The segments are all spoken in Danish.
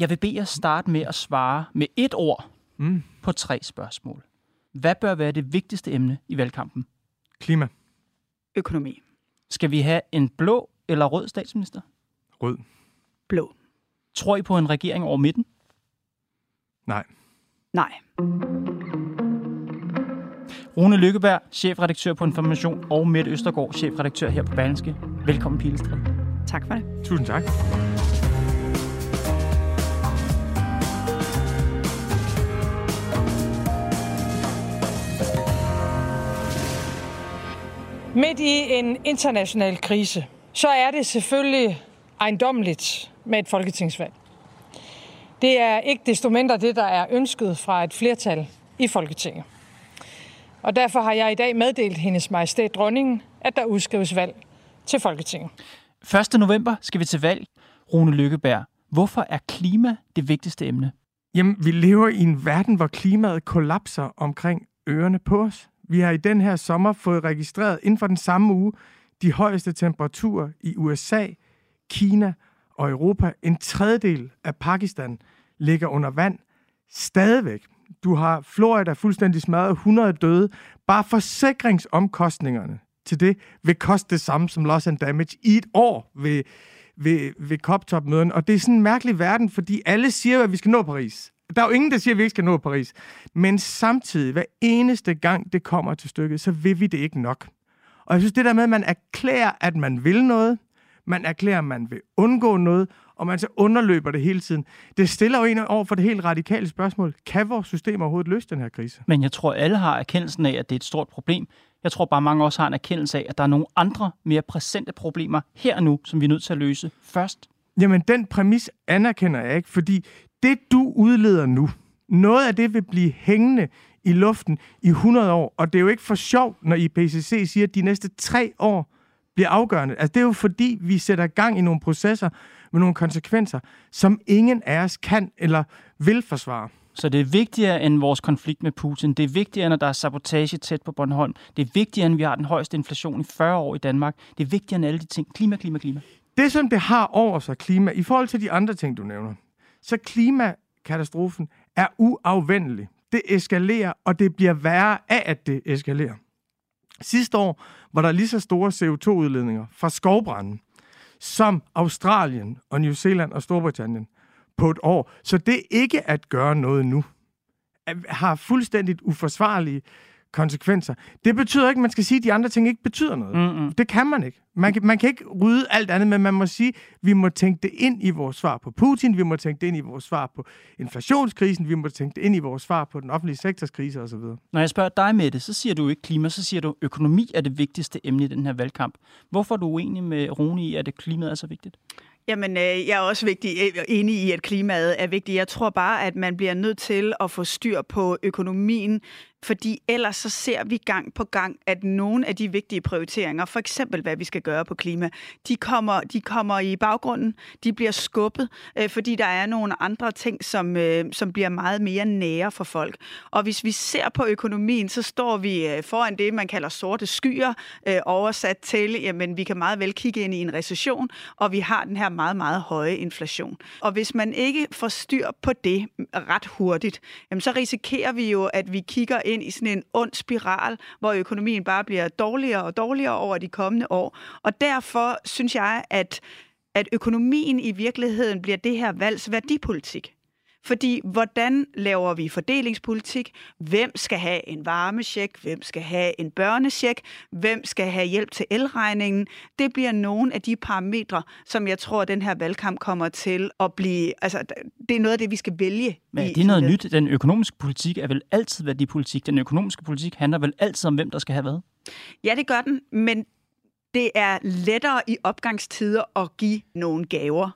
Jeg vil bede jer starte med at svare med et ord Mm. på tre spørgsmål. Hvad bør være det vigtigste emne i valgkampen? Klima. Økonomi. Skal vi have en blå eller rød statsminister? Rød. Blå. Tror I på en regering over midten? Nej. Nej. Rune Lykkeberg, chefredaktør på Information, og Mette Østergaard, chefredaktør her på Berlingske. Velkommen, Pilestred. Tak for det. Tusind tak. Midt i en international krise, så er det selvfølgelig ejendommeligt med et folketingsvalg. Det er ikke desto mindre det, der er ønsket fra et flertal i Folketinget. Og derfor har jeg i dag meddelt hendes majestæt dronningen, at der udskrives valg til Folketinget. 1. november skal vi til valg. Rune Lykkeberg, hvorfor er klima det vigtigste emne? Jamen, vi lever i en verden, hvor klimaet kollapser omkring ørerne på os. Vi har i den her sommer fået registreret inden for den samme uge de højeste temperaturer i USA, Kina og Europa. En tredjedel af Pakistan ligger under vand stadigvæk. Du har Florida fuldstændig smadret 100 døde. Bare forsikringsomkostningerne til det vil koste det samme som loss and damage i et år ved, ved, ved COP-topmøden. Og det er sådan en mærkelig verden, fordi alle siger at vi skal nå Paris. Der er jo ingen, der siger, at vi ikke skal nå Paris. Men samtidig, hver eneste gang det kommer til stykket, så vil vi det ikke nok. Og jeg synes, det der med, at man erklærer, at man vil noget, man erklærer, at man vil undgå noget, og man så underløber det hele tiden. Det stiller jo en over for det helt radikale spørgsmål. Kan vores system overhovedet løse den her krise? Men jeg tror, alle har erkendelsen af, at det er et stort problem. Jeg tror bare, mange også har en erkendelse af, at der er nogle andre, mere præsente problemer her og nu, som vi er nødt til at løse først. Jamen, den præmis anerkender jeg ikke, fordi det, du udleder nu, noget af det vil blive hængende i luften i 100 år, og det er jo ikke for sjovt, når IPCC siger, at de næste tre år bliver afgørende. Altså, det er jo fordi, vi sætter gang i nogle processer med nogle konsekvenser, som ingen af os kan eller vil forsvare. Så det er vigtigere end vores konflikt med Putin. Det er vigtigere, end at der er sabotage tæt på Bornholm. Det er vigtigere, end vi har den højeste inflation i 40 år i Danmark. Det er vigtigere end alle de ting. Klima, klima, klima. Det, som det har over sig, klima, i forhold til de andre ting, du nævner, så klimakatastrofen er uafvendelig. Det eskalerer, og det bliver værre af, at det eskalerer. Sidste år var der lige så store CO2-udledninger fra skovbranden, som Australien og New Zealand og Storbritannien på et år. Så det ikke at gøre noget nu, har fuldstændigt uforsvarlige konsekvenser. Det betyder ikke, at man skal sige, at de andre ting ikke betyder noget. Mm-mm. Det kan man ikke. Man kan, man kan ikke rydde alt andet, men man må sige, at vi må tænke det ind i vores svar på Putin, vi må tænke det ind i vores svar på inflationskrisen, vi må tænke det ind i vores svar på den offentlige sektorskrise osv. Når jeg spørger dig med det, så siger du ikke klima, så siger du, økonomi er det vigtigste emne i den her valgkamp. Hvorfor er du uenig med Rune i, at det klimaet er så vigtigt? Jamen, øh, jeg er også vigtig, øh, enig i, at klimaet er vigtigt. Jeg tror bare, at man bliver nødt til at få styr på økonomien, fordi ellers så ser vi gang på gang, at nogle af de vigtige prioriteringer, for eksempel hvad vi skal gøre på klima, de kommer, de kommer i baggrunden, de bliver skubbet, øh, fordi der er nogle andre ting, som, øh, som bliver meget mere nære for folk. Og hvis vi ser på økonomien, så står vi øh, foran det, man kalder sorte skyer, øh, oversat til, jamen vi kan meget vel kigge ind i en recession, og vi har den her meget, meget høje inflation. Og hvis man ikke får styr på det ret hurtigt, jamen så risikerer vi jo, at vi kigger ind i sådan en ond spiral, hvor økonomien bare bliver dårligere og dårligere over de kommende år. Og derfor synes jeg, at, at økonomien i virkeligheden bliver det her valgs værdipolitik. Fordi hvordan laver vi fordelingspolitik? Hvem skal have en varmesjek? Hvem skal have en børnesjek? Hvem skal have hjælp til elregningen? Det bliver nogle af de parametre, som jeg tror, at den her valgkamp kommer til at blive... Altså, det er noget af det, vi skal vælge. Men er det noget nyt? Den økonomiske politik er vel altid værdipolitik. Den økonomiske politik handler vel altid om, hvem der skal have hvad? Ja, det gør den, men det er lettere i opgangstider at give nogle gaver.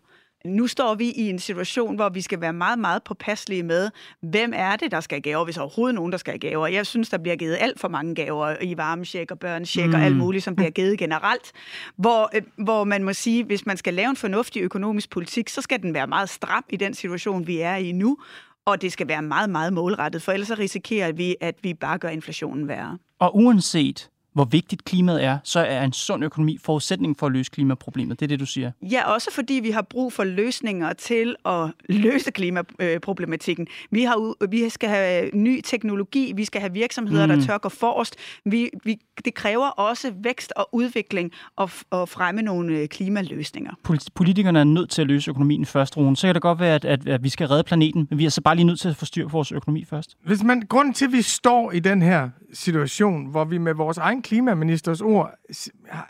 Nu står vi i en situation, hvor vi skal være meget, meget påpasselige med, hvem er det, der skal have gaver, hvis overhovedet nogen, der skal have gaver. Jeg synes, der bliver givet alt for mange gaver i varmesjek og børnesjek mm. og alt muligt, som bliver givet generelt. Hvor, øh, hvor man må sige, hvis man skal lave en fornuftig økonomisk politik, så skal den være meget stram i den situation, vi er i nu. Og det skal være meget, meget målrettet, for ellers så risikerer vi, at vi bare gør inflationen værre. Og uanset hvor vigtigt klimaet er, så er en sund økonomi forudsætning for at løse klimaproblemet. Det er det, du siger. Ja, også fordi vi har brug for løsninger til at løse klimaproblematikken. Vi, har, vi skal have ny teknologi, vi skal have virksomheder, mm. der tør gå forrest. Vi, vi, det kræver også vækst og udvikling og, og fremme nogle øh, klimaløsninger. Politikerne er nødt til at løse økonomien først, Rune. Så kan det godt være, at, at, at vi skal redde planeten, men vi er så bare lige nødt til at få styr på vores økonomi først. Hvis man, grunden til, at vi står i den her situation, hvor vi med vores egen klimaministers ord,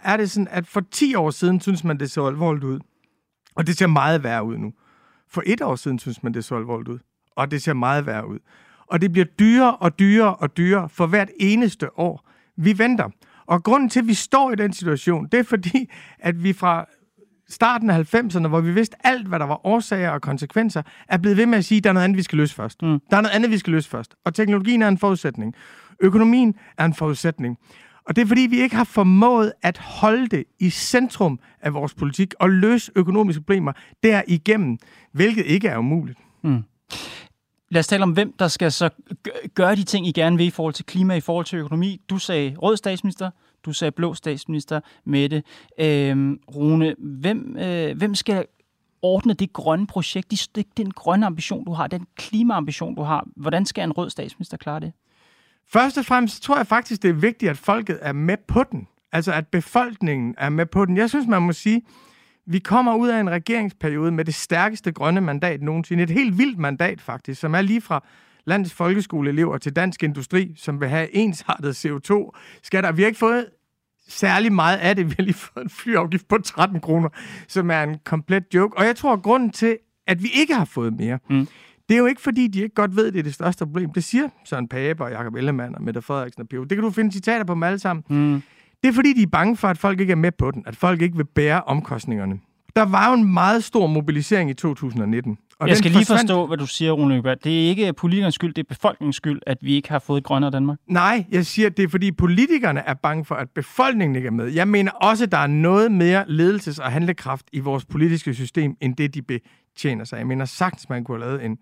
er det sådan, at for 10 år siden synes man, det så alvorligt ud. Og det ser meget værre ud nu. For et år siden synes man, det så alvorligt ud. Og det ser meget værre ud. Og det bliver dyrere og dyrere og dyrere for hvert eneste år. Vi venter. Og grunden til, at vi står i den situation, det er fordi, at vi fra starten af 90'erne, hvor vi vidste alt, hvad der var årsager og konsekvenser, er blevet ved med at sige, at der er noget andet, vi skal løse først. Mm. Der er noget andet, vi skal løse først. Og teknologien er en forudsætning. Økonomien er en forudsætning. Og det er fordi, vi ikke har formået at holde det i centrum af vores politik og løse økonomiske problemer derigennem, hvilket ikke er umuligt. Mm. Lad os tale om, hvem der skal så gøre de ting, I gerne vil i forhold til klima, i forhold til økonomi. Du sagde rød statsminister, du sagde blå statsminister, Mette. Øhm, Rune, hvem, øh, hvem skal ordne det grønne projekt, den grønne ambition, du har, den klimaambition, du har? Hvordan skal en rød statsminister klare det? Først og fremmest tror jeg faktisk, det er vigtigt, at folket er med på den. Altså, at befolkningen er med på den. Jeg synes, man må sige, vi kommer ud af en regeringsperiode med det stærkeste grønne mandat nogensinde. Et helt vildt mandat, faktisk, som er lige fra landets folkeskoleelever til dansk industri, som vil have ensartet CO2-skatter. Vi har ikke fået særlig meget af det. Vi har lige fået en flyafgift på 13 kroner, som er en komplet joke. Og jeg tror, at grunden til, at vi ikke har fået mere, mm. Det er jo ikke, fordi de ikke godt ved, at det er det største problem. Det siger Søren Pape og Jacob Ellemann og Mette Frederiksen og Pio. Det kan du finde citater på dem alle sammen. Mm. Det er, fordi de er bange for, at folk ikke er med på den. At folk ikke vil bære omkostningerne. Der var jo en meget stor mobilisering i 2019. Og jeg skal lige forsvandt... forstå, hvad du siger, Rune Løberg. Det er ikke politikernes skyld, det er befolkningens skyld, at vi ikke har fået et grønnere Danmark. Nej, jeg siger, at det er fordi politikerne er bange for, at befolkningen ikke er med. Jeg mener også, at der er noget mere ledelses- og handlekraft i vores politiske system, end det de betjener sig. Jeg mener sagtens, man kunne have lavet en,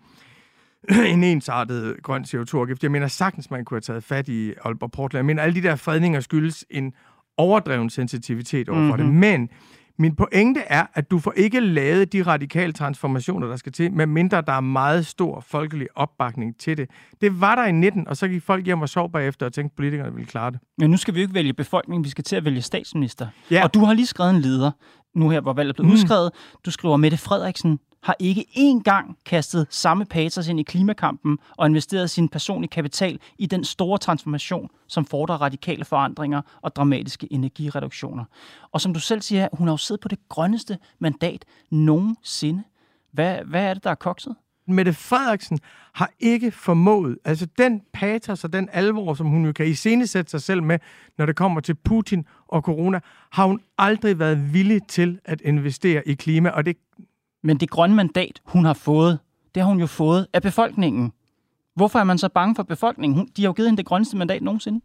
en ensartet grøn CO2-afgift. Jeg mener sagtens, man kunne have taget fat i Aalborg Portland. Jeg mener, alle de der fredninger skyldes en overdreven sensitivitet overfor mm-hmm. det. Men min pointe er, at du får ikke lavet de radikale transformationer, der skal til, medmindre der er meget stor folkelig opbakning til det. Det var der i 19, og så gik folk hjem og sov bagefter og tænkte, at politikerne ville klare det. Men nu skal vi jo ikke vælge befolkningen, vi skal til at vælge statsminister. Ja. Og du har lige skrevet en leder, nu her, hvor valget blevet mm. udskrevet. Du skriver, Mette Frederiksen har ikke engang kastet samme patos ind i klimakampen og investeret sin personlige kapital i den store transformation, som fordrer radikale forandringer og dramatiske energireduktioner. Og som du selv siger, hun har jo siddet på det grønneste mandat nogensinde. Hvad, hvad er det, der er kokset? Mette Frederiksen har ikke formået, altså den patos og den alvor, som hun jo kan iscenesætte sig selv med, når det kommer til Putin og corona, har hun aldrig været villig til at investere i klima, og det men det grønne mandat, hun har fået, det har hun jo fået af befolkningen. Hvorfor er man så bange for befolkningen? de har jo givet hende det grønneste mandat nogensinde.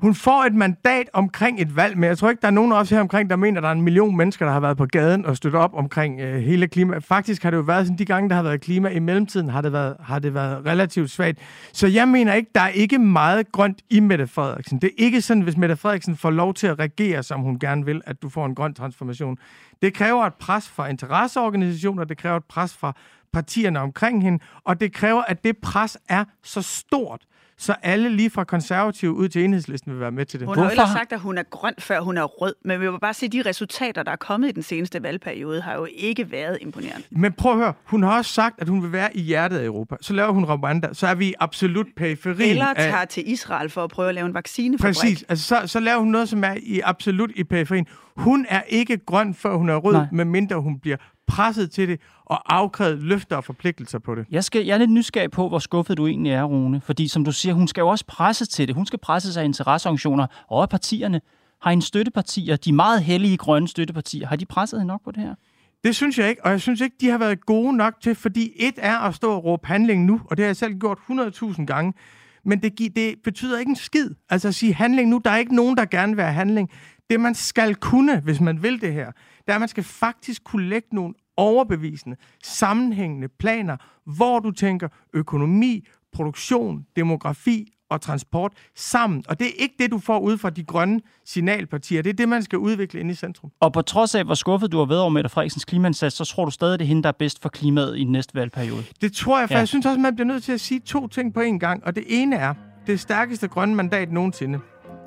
Hun får et mandat omkring et valg, men jeg tror ikke, der er nogen også her omkring, der mener, at der er en million mennesker, der har været på gaden og støttet op omkring øh, hele klima. Faktisk har det jo været sådan, de gange, der har været klima, i mellemtiden har det været, har det været relativt svagt. Så jeg mener ikke, der er ikke meget grønt i Mette Frederiksen. Det er ikke sådan, hvis Mette Frederiksen får lov til at regere, som hun gerne vil, at du får en grøn transformation. Det kræver et pres fra interesseorganisationer, det kræver et pres fra partierne omkring hende, og det kræver, at det pres er så stort, så alle lige fra konservative ud til enhedslisten vil være med til det. Hun har jo ellers sagt, at hun er grøn, før hun er rød, men vi vil bare se, at de resultater, der er kommet i den seneste valgperiode, har jo ikke været imponerende. Men prøv at høre, hun har også sagt, at hun vil være i hjertet af Europa. Så laver hun Rwanda, så er vi absolut periferien Eller tager af... til Israel for at prøve at lave en vaccinefabrik. Præcis, altså så, så laver hun noget, som er i absolut i periferien. Hun er ikke grøn, før hun er rød, Nej. medmindre hun bliver presset til det og afkrævet løfter og forpligtelser på det. Jeg, skal, jeg er lidt nysgerrig på, hvor skuffet du egentlig er, Rune. Fordi som du siger, hun skal jo også presses til det. Hun skal presses af interesseorganisationer og af partierne. Har en støttepartier, de meget hellige grønne støttepartier, har de presset hende nok på det her? Det synes jeg ikke, og jeg synes ikke, de har været gode nok til, fordi et er at stå og råbe handling nu, og det har jeg selv gjort 100.000 gange, men det, det betyder ikke en skid. Altså at sige handling nu, der er ikke nogen, der gerne vil have handling. Det, man skal kunne, hvis man vil det her, det er, at man skal faktisk kunne lægge nogle overbevisende, sammenhængende planer, hvor du tænker økonomi, produktion, demografi og transport sammen. Og det er ikke det, du får ud fra de grønne signalpartier. Det er det, man skal udvikle ind i centrum. Og på trods af, hvor skuffet du har været over Mette Frederiksens klimaindsats, så tror du stadig, det er hende, der er bedst for klimaet i den næste valgperiode? Det tror jeg, for ja. jeg synes også, man bliver nødt til at sige to ting på én gang. Og det ene er, det stærkeste grønne mandat nogensinde.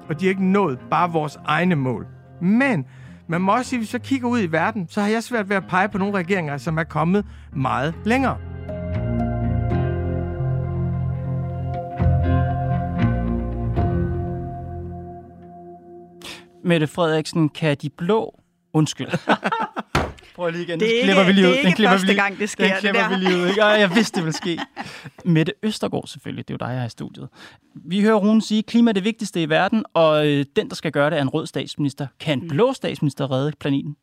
Og de har ikke nået bare vores egne mål. Men man må også sige, at hvis vi så kigger ud i verden, så har jeg svært ved at pege på nogle regeringer, som er kommet meget længere. Mette Frederiksen, kan de blå... Undskyld. Prøv lige igen. Det er ikke, vi lige ud. Det er ikke første lige, gang, det sker. Den klipper det vi lige ud. Ikke? Og jeg vidste, det ville ske. Mette Østergaard selvfølgelig, det er jo dig, jeg har i studiet. Vi hører Rune sige, at klima er det vigtigste i verden, og øh, den, der skal gøre det, er en rød statsminister. Kan en blå statsminister redde planeten?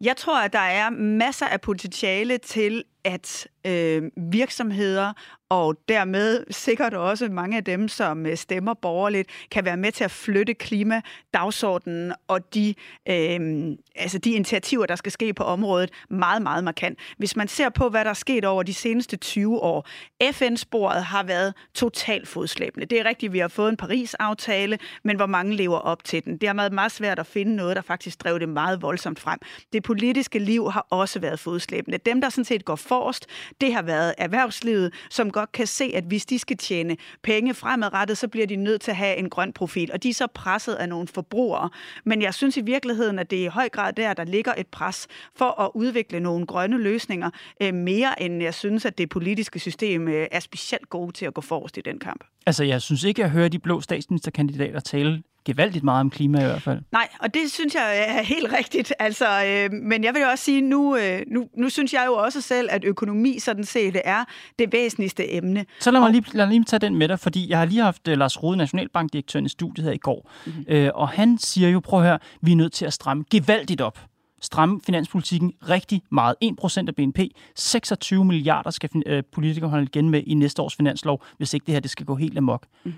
Jeg tror, at der er masser af potentiale til, at øh, virksomheder og dermed sikkert også mange af dem, som øh, stemmer borgerligt, kan være med til at flytte klimadagsordenen og de, øh, altså de initiativer, der skal ske på området, meget, meget markant. Hvis man ser på, hvad der er sket over de seneste 20 år, FN-sporet har været totalt fodslæbende. Det er rigtigt, vi har fået en Paris-aftale, men hvor mange lever op til den? Det har været meget svært at finde noget, der faktisk drev det meget voldsomt frem. Det politiske liv har også været fodslæbende. Dem, der sådan set går forrest, det har været erhvervslivet, som godt kan se, at hvis de skal tjene penge fremadrettet, så bliver de nødt til at have en grøn profil. Og de er så presset af nogle forbrugere. Men jeg synes i virkeligheden, at det er i høj grad der, der ligger et pres for at udvikle nogle grønne løsninger, øh, mere end jeg synes, at det politiske system øh, er specielt gode til at gå forrest i den kamp. Altså, jeg synes ikke, at jeg hører de blå statsministerkandidater tale gevaldigt meget om klima i hvert fald. Nej, og det synes jeg er helt rigtigt. Altså, øh, men jeg vil jo også sige, nu, øh, nu, nu synes jeg jo også selv, at økonomi sådan set er det væsentligste emne. Så lad mig lige, lad mig lige tage den med dig, fordi jeg har lige haft uh, Lars Rode, nationalbankdirektøren i studiet her i går, mm-hmm. øh, og han siger jo, prøv at høre, vi er nødt til at stramme gevaldigt op stramme finanspolitikken rigtig meget. 1% af BNP, 26 milliarder skal øh, politikere holde igen med i næste års finanslov, hvis ikke det her det skal gå helt amok. Mm.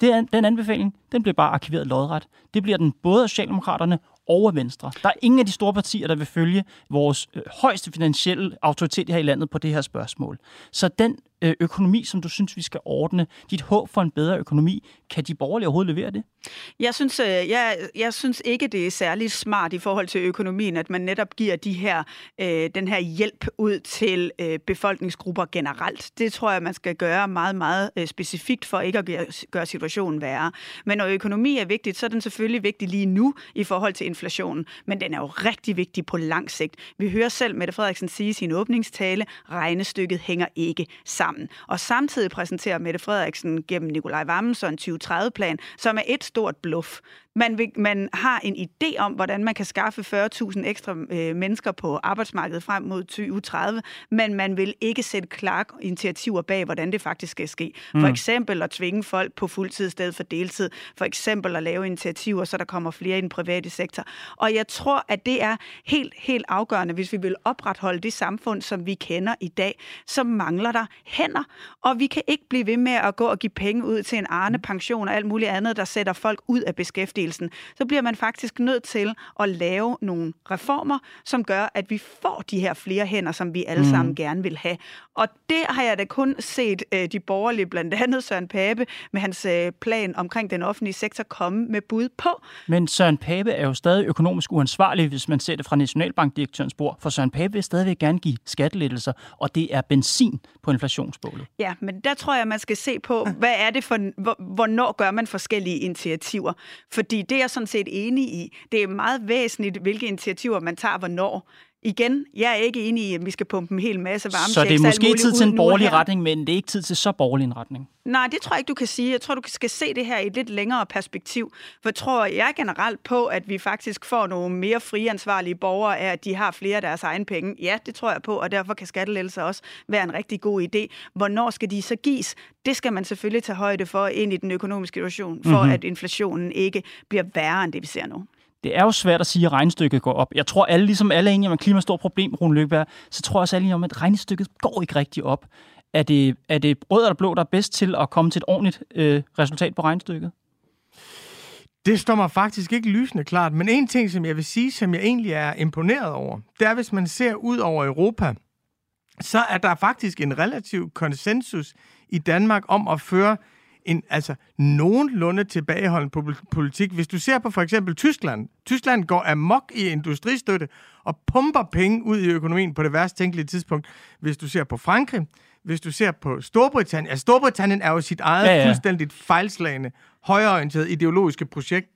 Det den anbefaling, den bliver bare arkiveret lodret. Det bliver den både af Socialdemokraterne og af Venstre. Der er ingen af de store partier, der vil følge vores øh, højeste finansielle autoritet her i landet på det her spørgsmål. Så den Øh, økonomi, som du synes, vi skal ordne, dit håb for en bedre økonomi, kan de borgerlige overhovedet levere det? Jeg synes, øh, jeg, jeg synes ikke, det er særlig smart i forhold til økonomien, at man netop giver de her, øh, den her hjælp ud til øh, befolkningsgrupper generelt. Det tror jeg, man skal gøre meget, meget øh, specifikt for ikke at gøre situationen værre. Men når økonomi er vigtigt, så er den selvfølgelig vigtig lige nu i forhold til inflationen, men den er jo rigtig vigtig på lang sigt. Vi hører selv Mette Frederiksen sige i sin åbningstale, regnestykket hænger ikke sammen. Og samtidig præsenterer Mette Frederiksen gennem Nikolaj Vammen så en 2030-plan, som er et stort bluff. Man, vil, man har en idé om, hvordan man kan skaffe 40.000 ekstra øh, mennesker på arbejdsmarkedet frem mod 2030, men man vil ikke sætte klare initiativer bag, hvordan det faktisk skal ske. For mm. eksempel at tvinge folk på fuldtid i stedet for deltid. For eksempel at lave initiativer, så der kommer flere i den private sektor. Og jeg tror, at det er helt, helt afgørende, hvis vi vil opretholde det samfund, som vi kender i dag, så mangler der hænder. Og vi kan ikke blive ved med at gå og give penge ud til en arne pension og alt muligt andet, der sætter folk ud af beskæftigelse beskæftigelsen, så bliver man faktisk nødt til at lave nogle reformer, som gør, at vi får de her flere hænder, som vi alle mm. sammen gerne vil have. Og det har jeg da kun set øh, de borgerlige, blandt andet Søren Pape, med hans øh, plan omkring den offentlige sektor komme med bud på. Men Søren Pape er jo stadig økonomisk uansvarlig, hvis man ser det fra Nationalbankdirektørens bord, for Søren Pape vil stadigvæk gerne give skattelettelser, og det er benzin på inflationsbålet. Ja, men der tror jeg, man skal se på, hvad er det for, hvornår gør man forskellige initiativer? Fordi det er jeg sådan set enig i. Det er meget væsentligt, hvilke initiativer man tager hvornår. Igen, jeg er ikke enig i, at vi skal pumpe en hel masse varme Så det er måske tid til en borgerlig retning, men det er ikke tid til så borgerlig en retning? Nej, det tror jeg ikke, du kan sige. Jeg tror, du skal se det her i et lidt længere perspektiv. For tror jeg generelt på, at vi faktisk får nogle mere friansvarlige borgere af, at de har flere af deres egne penge. Ja, det tror jeg på, og derfor kan skattelettelser også være en rigtig god idé. Hvornår skal de så gives? Det skal man selvfølgelig tage højde for ind i den økonomiske situation, for mm-hmm. at inflationen ikke bliver værre end det, vi ser nu det er jo svært at sige, at regnestykket går op. Jeg tror, alle, ligesom alle er enige om, at klima er et stort problem, Rune Løkberg, så tror jeg også alle enige om, at regnestykket går ikke rigtig op. Er det, er det rød eller blå, der er bedst til at komme til et ordentligt øh, resultat på regnestykket? Det står mig faktisk ikke lysende klart, men en ting, som jeg vil sige, som jeg egentlig er imponeret over, det er, hvis man ser ud over Europa, så er der faktisk en relativ konsensus i Danmark om at føre en altså nogenlunde tilbageholdende politik. Hvis du ser på for eksempel Tyskland. Tyskland går amok i industristøtte og pumper penge ud i økonomien på det værst tænkelige tidspunkt. Hvis du ser på Frankrig, hvis du ser på Storbritannien, altså Storbritannien er jo sit eget ja, ja. fuldstændigt fejlslagende, højorienteret ideologiske projekt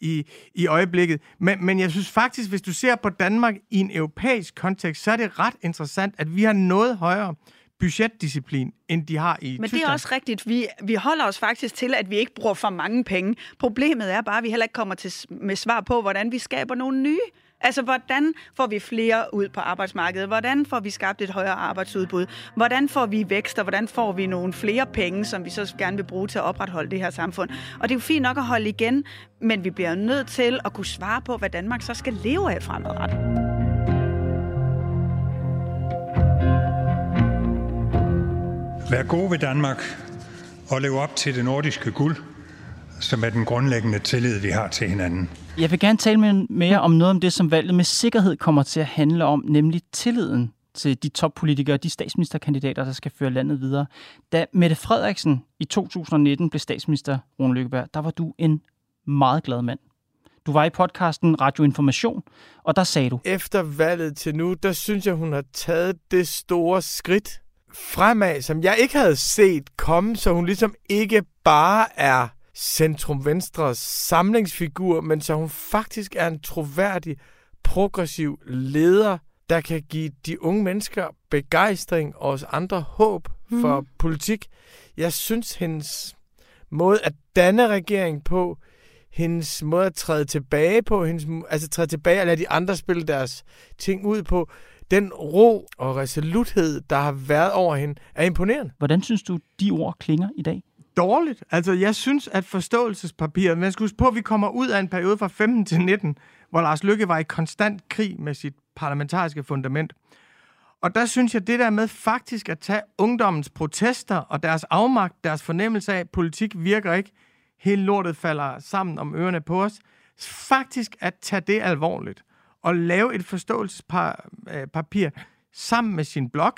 i, i øjeblikket. Men, men jeg synes faktisk, hvis du ser på Danmark i en europæisk kontekst, så er det ret interessant, at vi har noget højere budgetdisciplin, end de har i Men Tyskland. det er også rigtigt. Vi, vi holder os faktisk til, at vi ikke bruger for mange penge. Problemet er bare, at vi heller ikke kommer til med svar på, hvordan vi skaber nogle nye Altså, hvordan får vi flere ud på arbejdsmarkedet? Hvordan får vi skabt et højere arbejdsudbud? Hvordan får vi vækst, og hvordan får vi nogle flere penge, som vi så gerne vil bruge til at opretholde det her samfund? Og det er jo fint nok at holde igen, men vi bliver nødt til at kunne svare på, hvad Danmark så skal leve af fremadrettet. Vær god ved Danmark og lev op til det nordiske guld, som er den grundlæggende tillid, vi har til hinanden. Jeg vil gerne tale med mere om noget om det, som valget med sikkerhed kommer til at handle om, nemlig tilliden til de toppolitikere, de statsministerkandidater, der skal føre landet videre. Da Mette Frederiksen i 2019 blev statsminister, Rune Lykkeberg, der var du en meget glad mand. Du var i podcasten Radio Information, og der sagde du... Efter valget til nu, der synes jeg, hun har taget det store skridt fremad, som jeg ikke havde set komme, så hun ligesom ikke bare er centrum-venstres samlingsfigur, men så hun faktisk er en troværdig, progressiv leder, der kan give de unge mennesker begejstring og os andre håb for mm. politik. Jeg synes, hendes måde at danne regering på, hendes måde at træde tilbage på, hendes, altså træde tilbage og lade de andre spille deres ting ud på, den ro og resoluthed, der har været over hende, er imponerende. Hvordan synes du, de ord klinger i dag? dårligt. Altså, jeg synes, at forståelsespapiret... Man skal huske på, at vi kommer ud af en periode fra 15 til 19, hvor Lars Lykke var i konstant krig med sit parlamentariske fundament. Og der synes jeg, det der med faktisk at tage ungdommens protester og deres afmagt, deres fornemmelse af, at politik virker ikke, hele lortet falder sammen om ørerne på os, faktisk at tage det alvorligt og lave et forståelsespapir sammen med sin blog,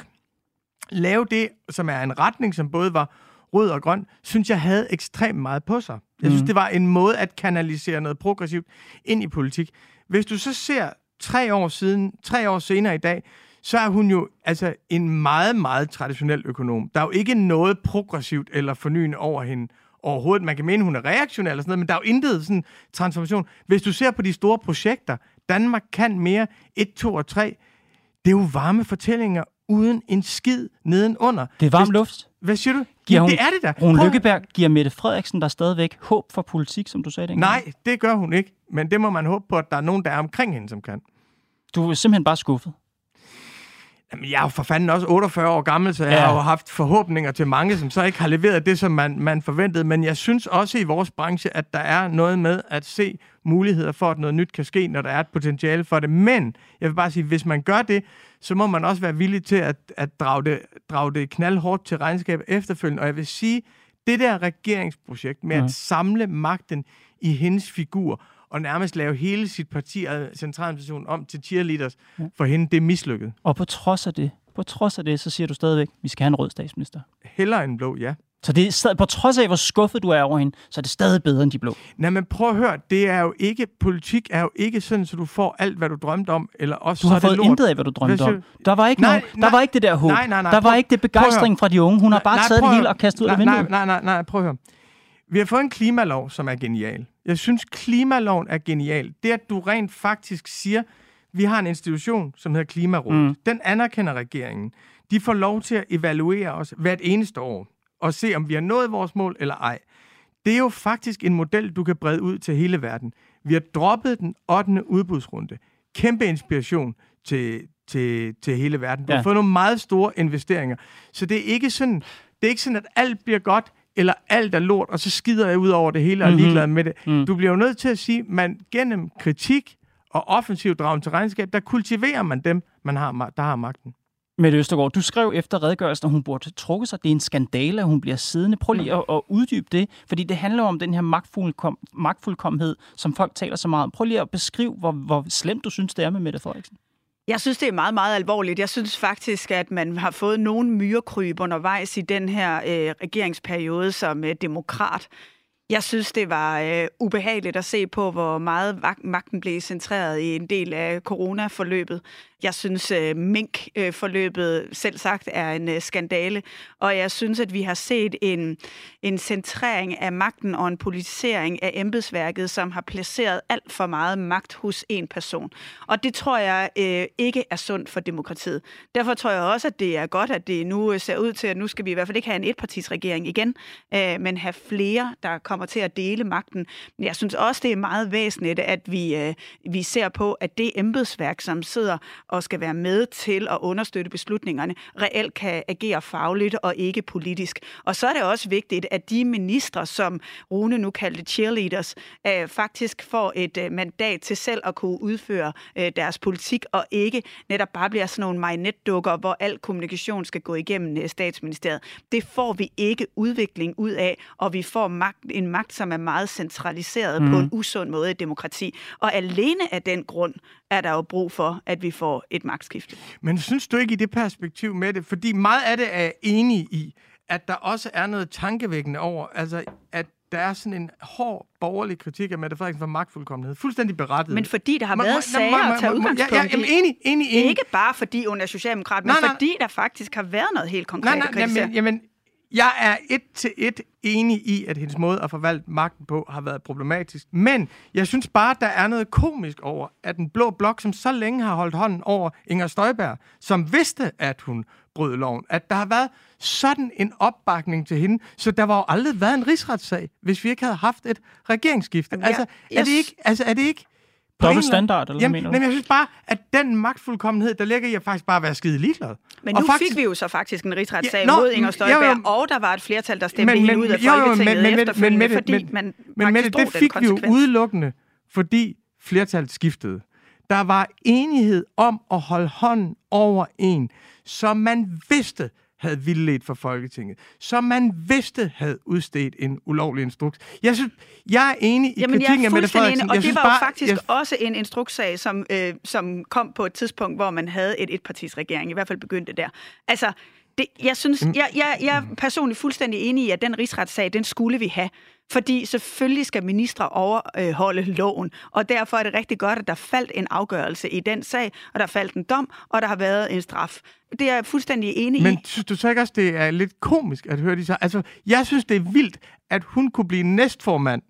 lave det, som er en retning, som både var rød og grøn, synes jeg havde ekstremt meget på sig. Jeg synes, mm. det var en måde at kanalisere noget progressivt ind i politik. Hvis du så ser tre år siden, tre år senere i dag, så er hun jo altså en meget, meget traditionel økonom. Der er jo ikke noget progressivt eller fornyende over hende overhovedet. Man kan mene, hun er reaktionel eller sådan noget, men der er jo intet sådan transformation. Hvis du ser på de store projekter, Danmark kan mere, 1, 2 og 3, det er jo varme fortællinger uden en skid nedenunder. Det er varm Hvis, luft. Hvad siger du? Giver hun, det er det der. Rune Lykkeberg giver Mette Frederiksen der stadigvæk håb for politik, som du sagde dengang? Nej, det gør hun ikke. Men det må man håbe på, at der er nogen, der er omkring hende, som kan. Du er simpelthen bare skuffet. Jamen, jeg er jo for fanden også 48 år gammel, så jeg ja. har jo haft forhåbninger til mange, som så ikke har leveret det, som man, man forventede. Men jeg synes også i vores branche, at der er noget med at se muligheder for, at noget nyt kan ske, når der er et potentiale for det. Men jeg vil bare sige, hvis man gør det, så må man også være villig til at, at drage, det, drage det knaldhårdt til regnskab efterfølgende. Og jeg vil sige, det der regeringsprojekt med ja. at samle magten i hendes figur, og nærmest lave hele sit parti og centraladministrationen om til cheerleaders ja. for hende, det er mislykket. Og på trods af det, på trods af det, så siger du stadigvæk, at vi skal have en rød statsminister. Heller en blå, ja. Så det er stadig, på trods af, hvor skuffet du er over hende, så er det stadig bedre end de blå. Nej, men prøv at høre, det er jo ikke, politik er jo ikke sådan, så du får alt, hvad du drømte om, eller også Du har fået intet af, hvad du drømte om. Der var ikke, nej, noget, nej, der var ikke det der håb. Nej, nej, nej, der var ikke det begejstring fra de unge. Hun har bare nej, taget det hele og kastet ud af vinduet. Nej, nej, nej, nej, prøv at høre. Vi har fået en klimalov, som er genial. Jeg synes, klimaloven er genial. Det, at du rent faktisk siger, vi har en institution, som hedder Klimarådet. Mm. Den anerkender regeringen. De får lov til at evaluere os hvert eneste år og se, om vi har nået vores mål eller ej. Det er jo faktisk en model, du kan brede ud til hele verden. Vi har droppet den 8. udbudsrunde. Kæmpe inspiration til, til, til hele verden. Du ja. har fået nogle meget store investeringer. Så det er ikke sådan, det er ikke sådan, at alt bliver godt eller alt er lort, og så skider jeg ud over det hele og er mm-hmm. ligeglad med det. Mm. Du bliver jo nødt til at sige, man gennem kritik og offensiv dragen til regnskab, der kultiverer man dem, man har, der har magten. Mette Østergaard, du skrev efter redegørelsen, at hun burde trukke sig. Det er en skandale, at hun bliver siddende. Prøv lige at, at uddybe det, fordi det handler om den her magtfuldkom, magtfuldkomhed, som folk taler så meget om. Prøv lige at beskrive, hvor, hvor slemt du synes, det er med Mette Frederiksen. Jeg synes, det er meget, meget alvorligt. Jeg synes faktisk, at man har fået nogle myrekryb undervejs i den her øh, regeringsperiode som øh, demokrat. Jeg synes, det var øh, ubehageligt at se på, hvor meget magten blev centreret i en del af coronaforløbet. Jeg synes, øh, Mink-forløbet øh, selv sagt er en øh, skandale, og jeg synes, at vi har set en, en centrering af magten og en politisering af embedsværket, som har placeret alt for meget magt hos en person. Og det tror jeg øh, ikke er sundt for demokratiet. Derfor tror jeg også, at det er godt, at det nu øh, ser ud til, at nu skal vi i hvert fald ikke have en etpartisregering igen, øh, men have flere, der kommer til at dele magten. Men jeg synes også, det er meget væsentligt, at vi, øh, vi ser på, at det embedsværk, som sidder og skal være med til at understøtte beslutningerne, reelt kan agere fagligt og ikke politisk. Og så er det også vigtigt, at de ministre, som Rune nu kaldte cheerleaders, øh, faktisk får et øh, mandat til selv at kunne udføre øh, deres politik, og ikke netop bare bliver sådan nogle marionetdukker, hvor al kommunikation skal gå igennem statsministeriet. Det får vi ikke udvikling ud af, og vi får magt, en magt, som er meget centraliseret mm. på en usund måde i demokrati. Og alene af den grund er der jo brug for, at vi får et magtskifte. Men synes du ikke i det perspektiv med det? Fordi meget af det er enig i, at der også er noget tankevækkende over, altså at der er sådan en hård borgerlig kritik af Mette Frederiksen for magtfuldkommenhed. Fuldstændig berettet. Men fordi der har været sager at tage udgangspunkt ja, ja, jamen, enig, enig, enig. Ikke bare fordi hun er socialdemokrat, men nej, nej, fordi der faktisk har været noget helt konkret nej, nej, at jamen, jamen, jeg er et til et enig i, at hendes måde at forvalte magten på har været problematisk. Men jeg synes bare, der er noget komisk over, at den blå blok, som så længe har holdt hånden over Inger Støjberg, som vidste, at hun brød loven, at der har været sådan en opbakning til hende, så der var jo aldrig været en rigsretssag, hvis vi ikke havde haft et regeringsskifte. Altså, er det ikke, altså, er det ikke Dobbelt standard, eller jamen, hvad mener du? Jamen, jeg synes bare, at den magtfuldkommenhed, der ligger i at faktisk bare være skide ligeglad. Men nu faktisk... fik vi jo så faktisk en rigsretssag ja, mod Inger Støjberg, jo, jo, og der var et flertal, der stemte men, men, ud af Folketinget jo, jo, men, efterfølgende, men, men, fordi men, man men, men, det fik vi jo udelukkende, fordi flertallet skiftede. Der var enighed om at holde hånden over en, som man vidste havde vildledt for Folketinget, som man vidste havde udstedt en ulovlig instruks. Jeg synes, jeg er enig i Jamen, kritikken af Mette Frederiksen. Enig, og jeg det var bare, jo faktisk jeg... også en instrukssag, som, øh, som kom på et tidspunkt, hvor man havde et etpartisregering. I hvert fald begyndte der. Altså, det, jeg synes, jeg, jeg, jeg er personligt fuldstændig enig i, at den rigsretssag, den skulle vi have. Fordi selvfølgelig skal ministre overholde loven, og derfor er det rigtig godt, at der faldt en afgørelse i den sag, og der faldt en dom, og der har været en straf. Det er jeg fuldstændig enig Men i. Men synes du så ikke også, det er lidt komisk at høre de så? Altså, jeg synes, det er vildt, at hun kunne blive næstformand.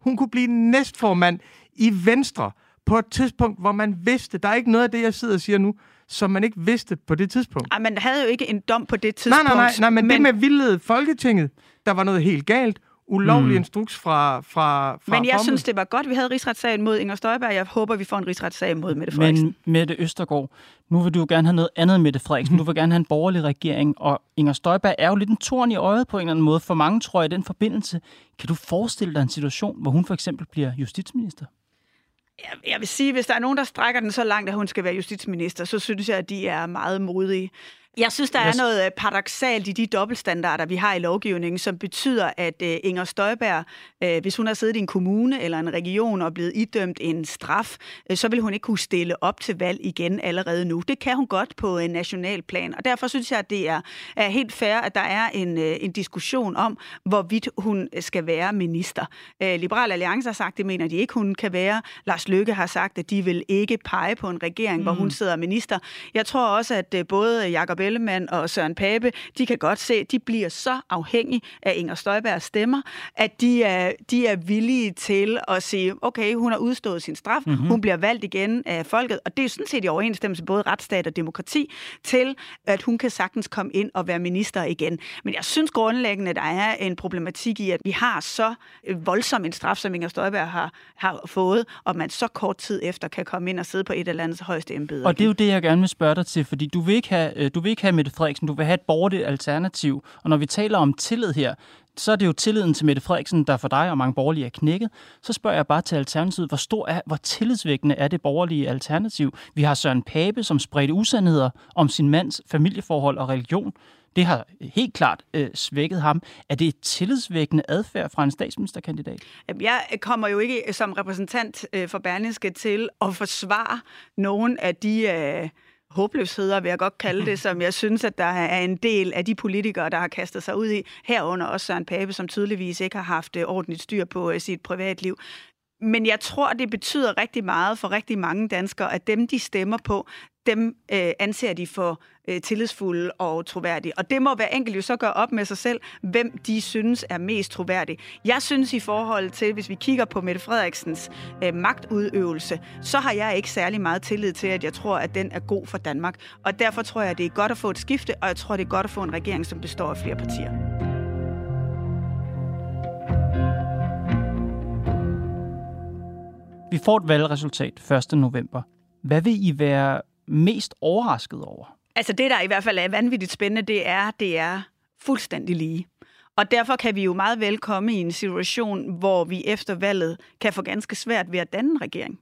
Hun kunne blive næstformand i Venstre på et tidspunkt, hvor man vidste, der er ikke noget af det, jeg sidder og siger nu, som man ikke vidste på det tidspunkt. Ej, man havde jo ikke en dom på det tidspunkt. Nej, nej, nej, nej men, men det med vildledet Folketinget, der var noget helt galt ulovlig mm. instruks fra, fra, fra Men jeg synes, det var godt, vi havde rigsretssagen mod Inger Støjberg. Jeg håber, vi får en rigsretssag mod Mette Frederiksen. Men Mette Østergaard, nu vil du jo gerne have noget andet Mette Frederiksen. Du vil gerne have en borgerlig regering, og Inger Støjberg er jo lidt en torn i øjet på en eller anden måde. For mange tror jeg i den forbindelse. Kan du forestille dig en situation, hvor hun for eksempel bliver justitsminister? Jeg vil sige, hvis der er nogen, der strækker den så langt, at hun skal være justitsminister, så synes jeg, at de er meget modige. Jeg synes, der er noget øh, paradoxalt i de dobbeltstandarder, vi har i lovgivningen, som betyder, at uh, Inger Støjberg, uh, hvis hun har siddet i en kommune eller en region og blevet idømt en straf, så vil hun ikke kunne stille op til valg igen allerede nu. Det kan hun godt på en national plan, og derfor synes jeg, at det er, er helt fair, at der er en, en diskussion om, hvorvidt hun skal være minister. Liberal Alliance har sagt, det mener de ikke, hun kan være. Lars Løkke har sagt, at de vil ikke pege på en regering, mm. hvor hun sidder minister. Jeg tror også, at både Jakob Ellemann og Søren Pape, de kan godt se, at de bliver så afhængige af Inger Støjbergs stemmer, at de er, de er villige til at sige, okay, hun har udstået sin straf, mm-hmm. hun bliver valgt igen af folket, og det er sådan set i overensstemmelse både retsstat og demokrati, til at hun kan sagtens komme ind og være minister igen. Men jeg synes grundlæggende, at der er en problematik i, at vi har så voldsom en straf, som Inger Støjberg har, har fået, og man så kort tid efter kan komme ind og sidde på et eller andet højeste embede. Og det er jo det, jeg gerne vil spørge dig til, fordi du vil ikke have, øh, du vil ikke have Mette Frederiksen, du vil have et borgerligt alternativ. Og når vi taler om tillid her, så er det jo tilliden til Mette Frederiksen, der for dig og mange borgerlige er knækket. Så spørger jeg bare til Alternativet, hvor stor er, hvor tillidsvækkende er det borgerlige alternativ? Vi har Søren Pape, som spredte usandheder om sin mands familieforhold og religion. Det har helt klart øh, svækket ham. Er det et tillidsvækkende adfærd fra en statsministerkandidat? Jeg øh, kommer jo ikke som repræsentant øh, for Berlingske til at forsvare nogen af de... Øh håbløsheder, vil jeg godt kalde det, som jeg synes, at der er en del af de politikere, der har kastet sig ud i, herunder også Søren Pape, som tydeligvis ikke har haft øh, ordentligt styr på øh, sit privatliv. Men jeg tror, det betyder rigtig meget for rigtig mange danskere, at dem, de stemmer på, dem øh, anser de for øh, tillidsfulde og troværdige. Og det må hver enkelt jo så gøre op med sig selv, hvem de synes er mest troværdig. Jeg synes i forhold til, hvis vi kigger på Mette Frederiksens øh, magtudøvelse, så har jeg ikke særlig meget tillid til, at jeg tror, at den er god for Danmark. Og derfor tror jeg, at det er godt at få et skifte, og jeg tror, det er godt at få en regering, som består af flere partier. Vi får et valgresultat 1. november. Hvad vil I være mest overrasket over? Altså det, der i hvert fald er vanvittigt spændende, det er, det er fuldstændig lige. Og derfor kan vi jo meget vel komme i en situation, hvor vi efter valget kan få ganske svært ved at danne en regering.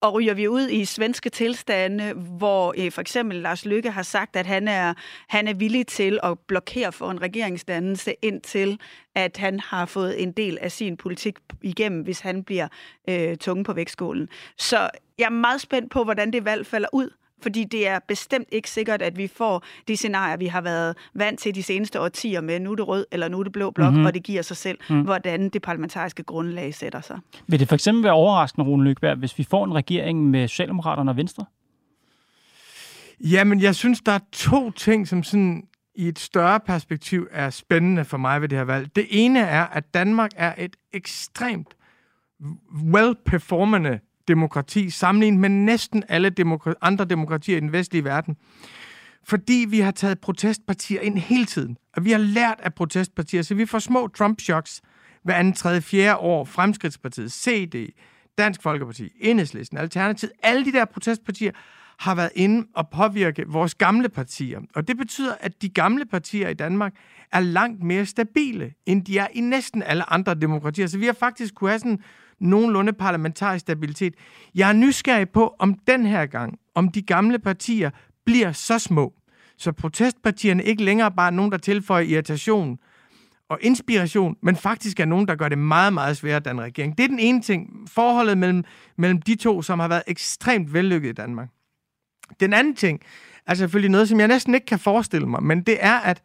Og ryger vi ud i svenske tilstande, hvor øh, for eksempel Lars Lykke har sagt, at han er, han er villig til at blokere for en regeringsdannelse, indtil at han har fået en del af sin politik igennem, hvis han bliver øh, tunge på vægtskålen. Så jeg er meget spændt på, hvordan det valg falder ud. Fordi det er bestemt ikke sikkert, at vi får de scenarier, vi har været vant til de seneste årtier med, nu er det rød eller nu er det blå blok, mm-hmm. og det giver sig selv, mm. hvordan det parlamentariske grundlag sætter sig. Vil det for eksempel være overraskende, Rune Lykberg, hvis vi får en regering med Socialdemokraterne og Venstre? Jamen, jeg synes, der er to ting, som sådan i et større perspektiv er spændende for mig ved det her valg. Det ene er, at Danmark er et ekstremt well-performende demokrati, sammenlignet med næsten alle demokra- andre demokratier i den vestlige verden. Fordi vi har taget protestpartier ind hele tiden. Og vi har lært af protestpartier, så vi får små Trump-shocks hver anden, tredje, fjerde år. Fremskridtspartiet, CD, Dansk Folkeparti, Enhedslisten, Alternativet, alle de der protestpartier har været inde og påvirke vores gamle partier. Og det betyder, at de gamle partier i Danmark er langt mere stabile, end de er i næsten alle andre demokratier. Så vi har faktisk kunne have sådan nogenlunde parlamentarisk stabilitet. Jeg er nysgerrig på, om den her gang, om de gamle partier bliver så små, så protestpartierne ikke længere bare er nogen, der tilføjer irritation og inspiration, men faktisk er nogen, der gør det meget, meget sværere at danne regering. Det er den ene ting. Forholdet mellem, mellem de to, som har været ekstremt vellykket i Danmark. Den anden ting er selvfølgelig noget, som jeg næsten ikke kan forestille mig, men det er, at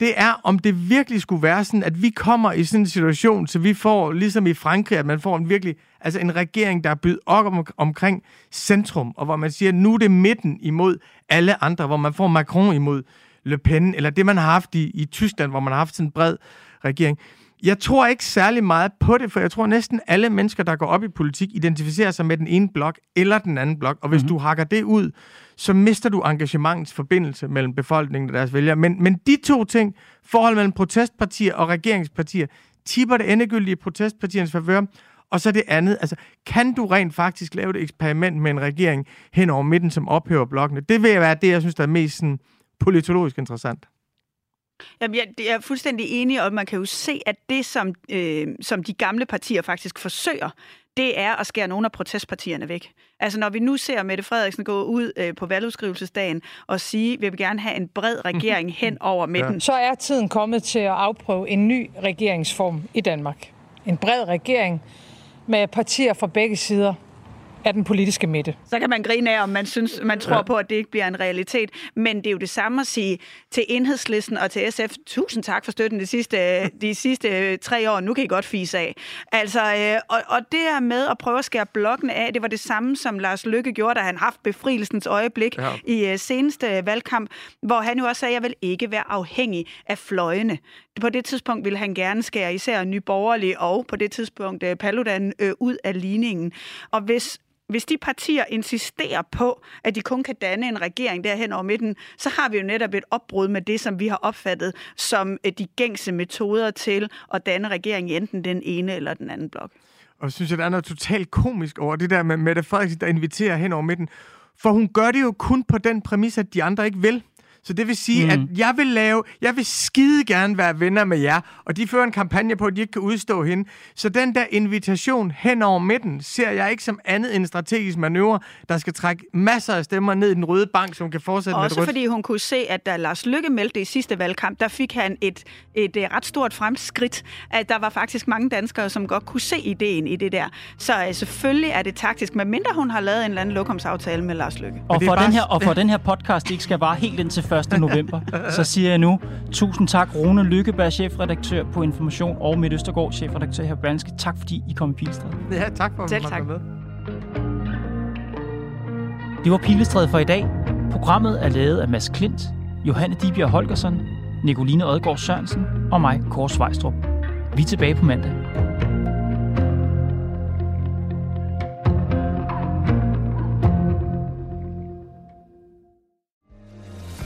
det er, om det virkelig skulle være sådan, at vi kommer i sådan en situation, så vi får, ligesom i Frankrig, at man får en virkelig, altså en regering, der er bydet op om, omkring centrum, og hvor man siger, nu er det midten imod alle andre, hvor man får Macron imod Le Pen, eller det, man har haft i, i Tyskland, hvor man har haft sådan en bred regering. Jeg tror ikke særlig meget på det, for jeg tror næsten alle mennesker, der går op i politik, identificerer sig med den ene blok eller den anden blok. Og hvis mm-hmm. du hakker det ud, så mister du engagementets forbindelse mellem befolkningen og deres vælgere. Men, men de to ting, forhold mellem protestpartier og regeringspartier, tipper det endegyldige protestpartiernes favør. Og så det andet, altså, kan du rent faktisk lave et eksperiment med en regering hen over midten, som ophæver blokkene? Det vil være det, jeg synes, der er mest sådan, politologisk interessant. Jamen, jeg, jeg er fuldstændig enig, og man kan jo se, at det, som, øh, som de gamle partier faktisk forsøger, det er at skære nogle af protestpartierne væk. Altså når vi nu ser Mette Frederiksen gå ud øh, på valgudskrivelsesdagen og sige, at vi vil gerne have en bred regering hen over midten. Ja. Så er tiden kommet til at afprøve en ny regeringsform i Danmark. En bred regering med partier fra begge sider af den politiske midte. Så kan man grine af, om man, synes, man tror ja. på, at det ikke bliver en realitet. Men det er jo det samme at sige til enhedslisten og til SF, tusind tak for støtten de sidste, de sidste tre år. Nu kan I godt fise af. Altså, øh, og, og det her med at prøve at skære blokken af, det var det samme, som Lars Lykke gjorde, da han haft befrielsens øjeblik ja. i uh, seneste valgkamp, hvor han jo også sagde, at jeg vil ikke være afhængig af fløjene. På det tidspunkt ville han gerne skære især Nye Borgerlige og på det tidspunkt uh, Paludan uh, ud af ligningen. Og hvis hvis de partier insisterer på, at de kun kan danne en regering derhen over midten, så har vi jo netop et opbrud med det, som vi har opfattet som øh, de gængse metoder til at danne regering i enten den ene eller den anden blok. Og synes jeg, der er noget totalt komisk over det der med Mette Frederiksen, der inviterer hen over midten. For hun gør det jo kun på den præmis, at de andre ikke vil. Så det vil sige, mm. at jeg vil lave, jeg vil skide gerne være venner med jer, og de fører en kampagne på, at de ikke kan udstå hende. Så den der invitation hen over midten, ser jeg ikke som andet end en strategisk manøvre, der skal trække masser af stemmer ned i den røde bank, som kan fortsætte Også med Også fordi hun kunne se, at da Lars Lykke meldte i sidste valgkamp, der fik han et, et, et ret stort fremskridt, at der var faktisk mange danskere, som godt kunne se ideen i det der. Så uh, selvfølgelig er det taktisk, medmindre hun har lavet en eller anden lokumsaftale med Lars Lykke. Og for, bare... den her, og for den her podcast ikke skal vare helt indtil 1. november, så siger jeg nu, tusind tak Rune Lykkeberg, chefredaktør på Information, og Midt Østergaard, chefredaktør her på Berlingske. Tak fordi I kom i Pilestræde. Ja, tak for at tak. med. Det var Pilestræde for i dag. Programmet er lavet af Mads Klint, Johanne Dibjerg Holgersen, Nicoline Odgaard Sørensen og mig, Kåre Svejstrup. Vi er tilbage på mandag.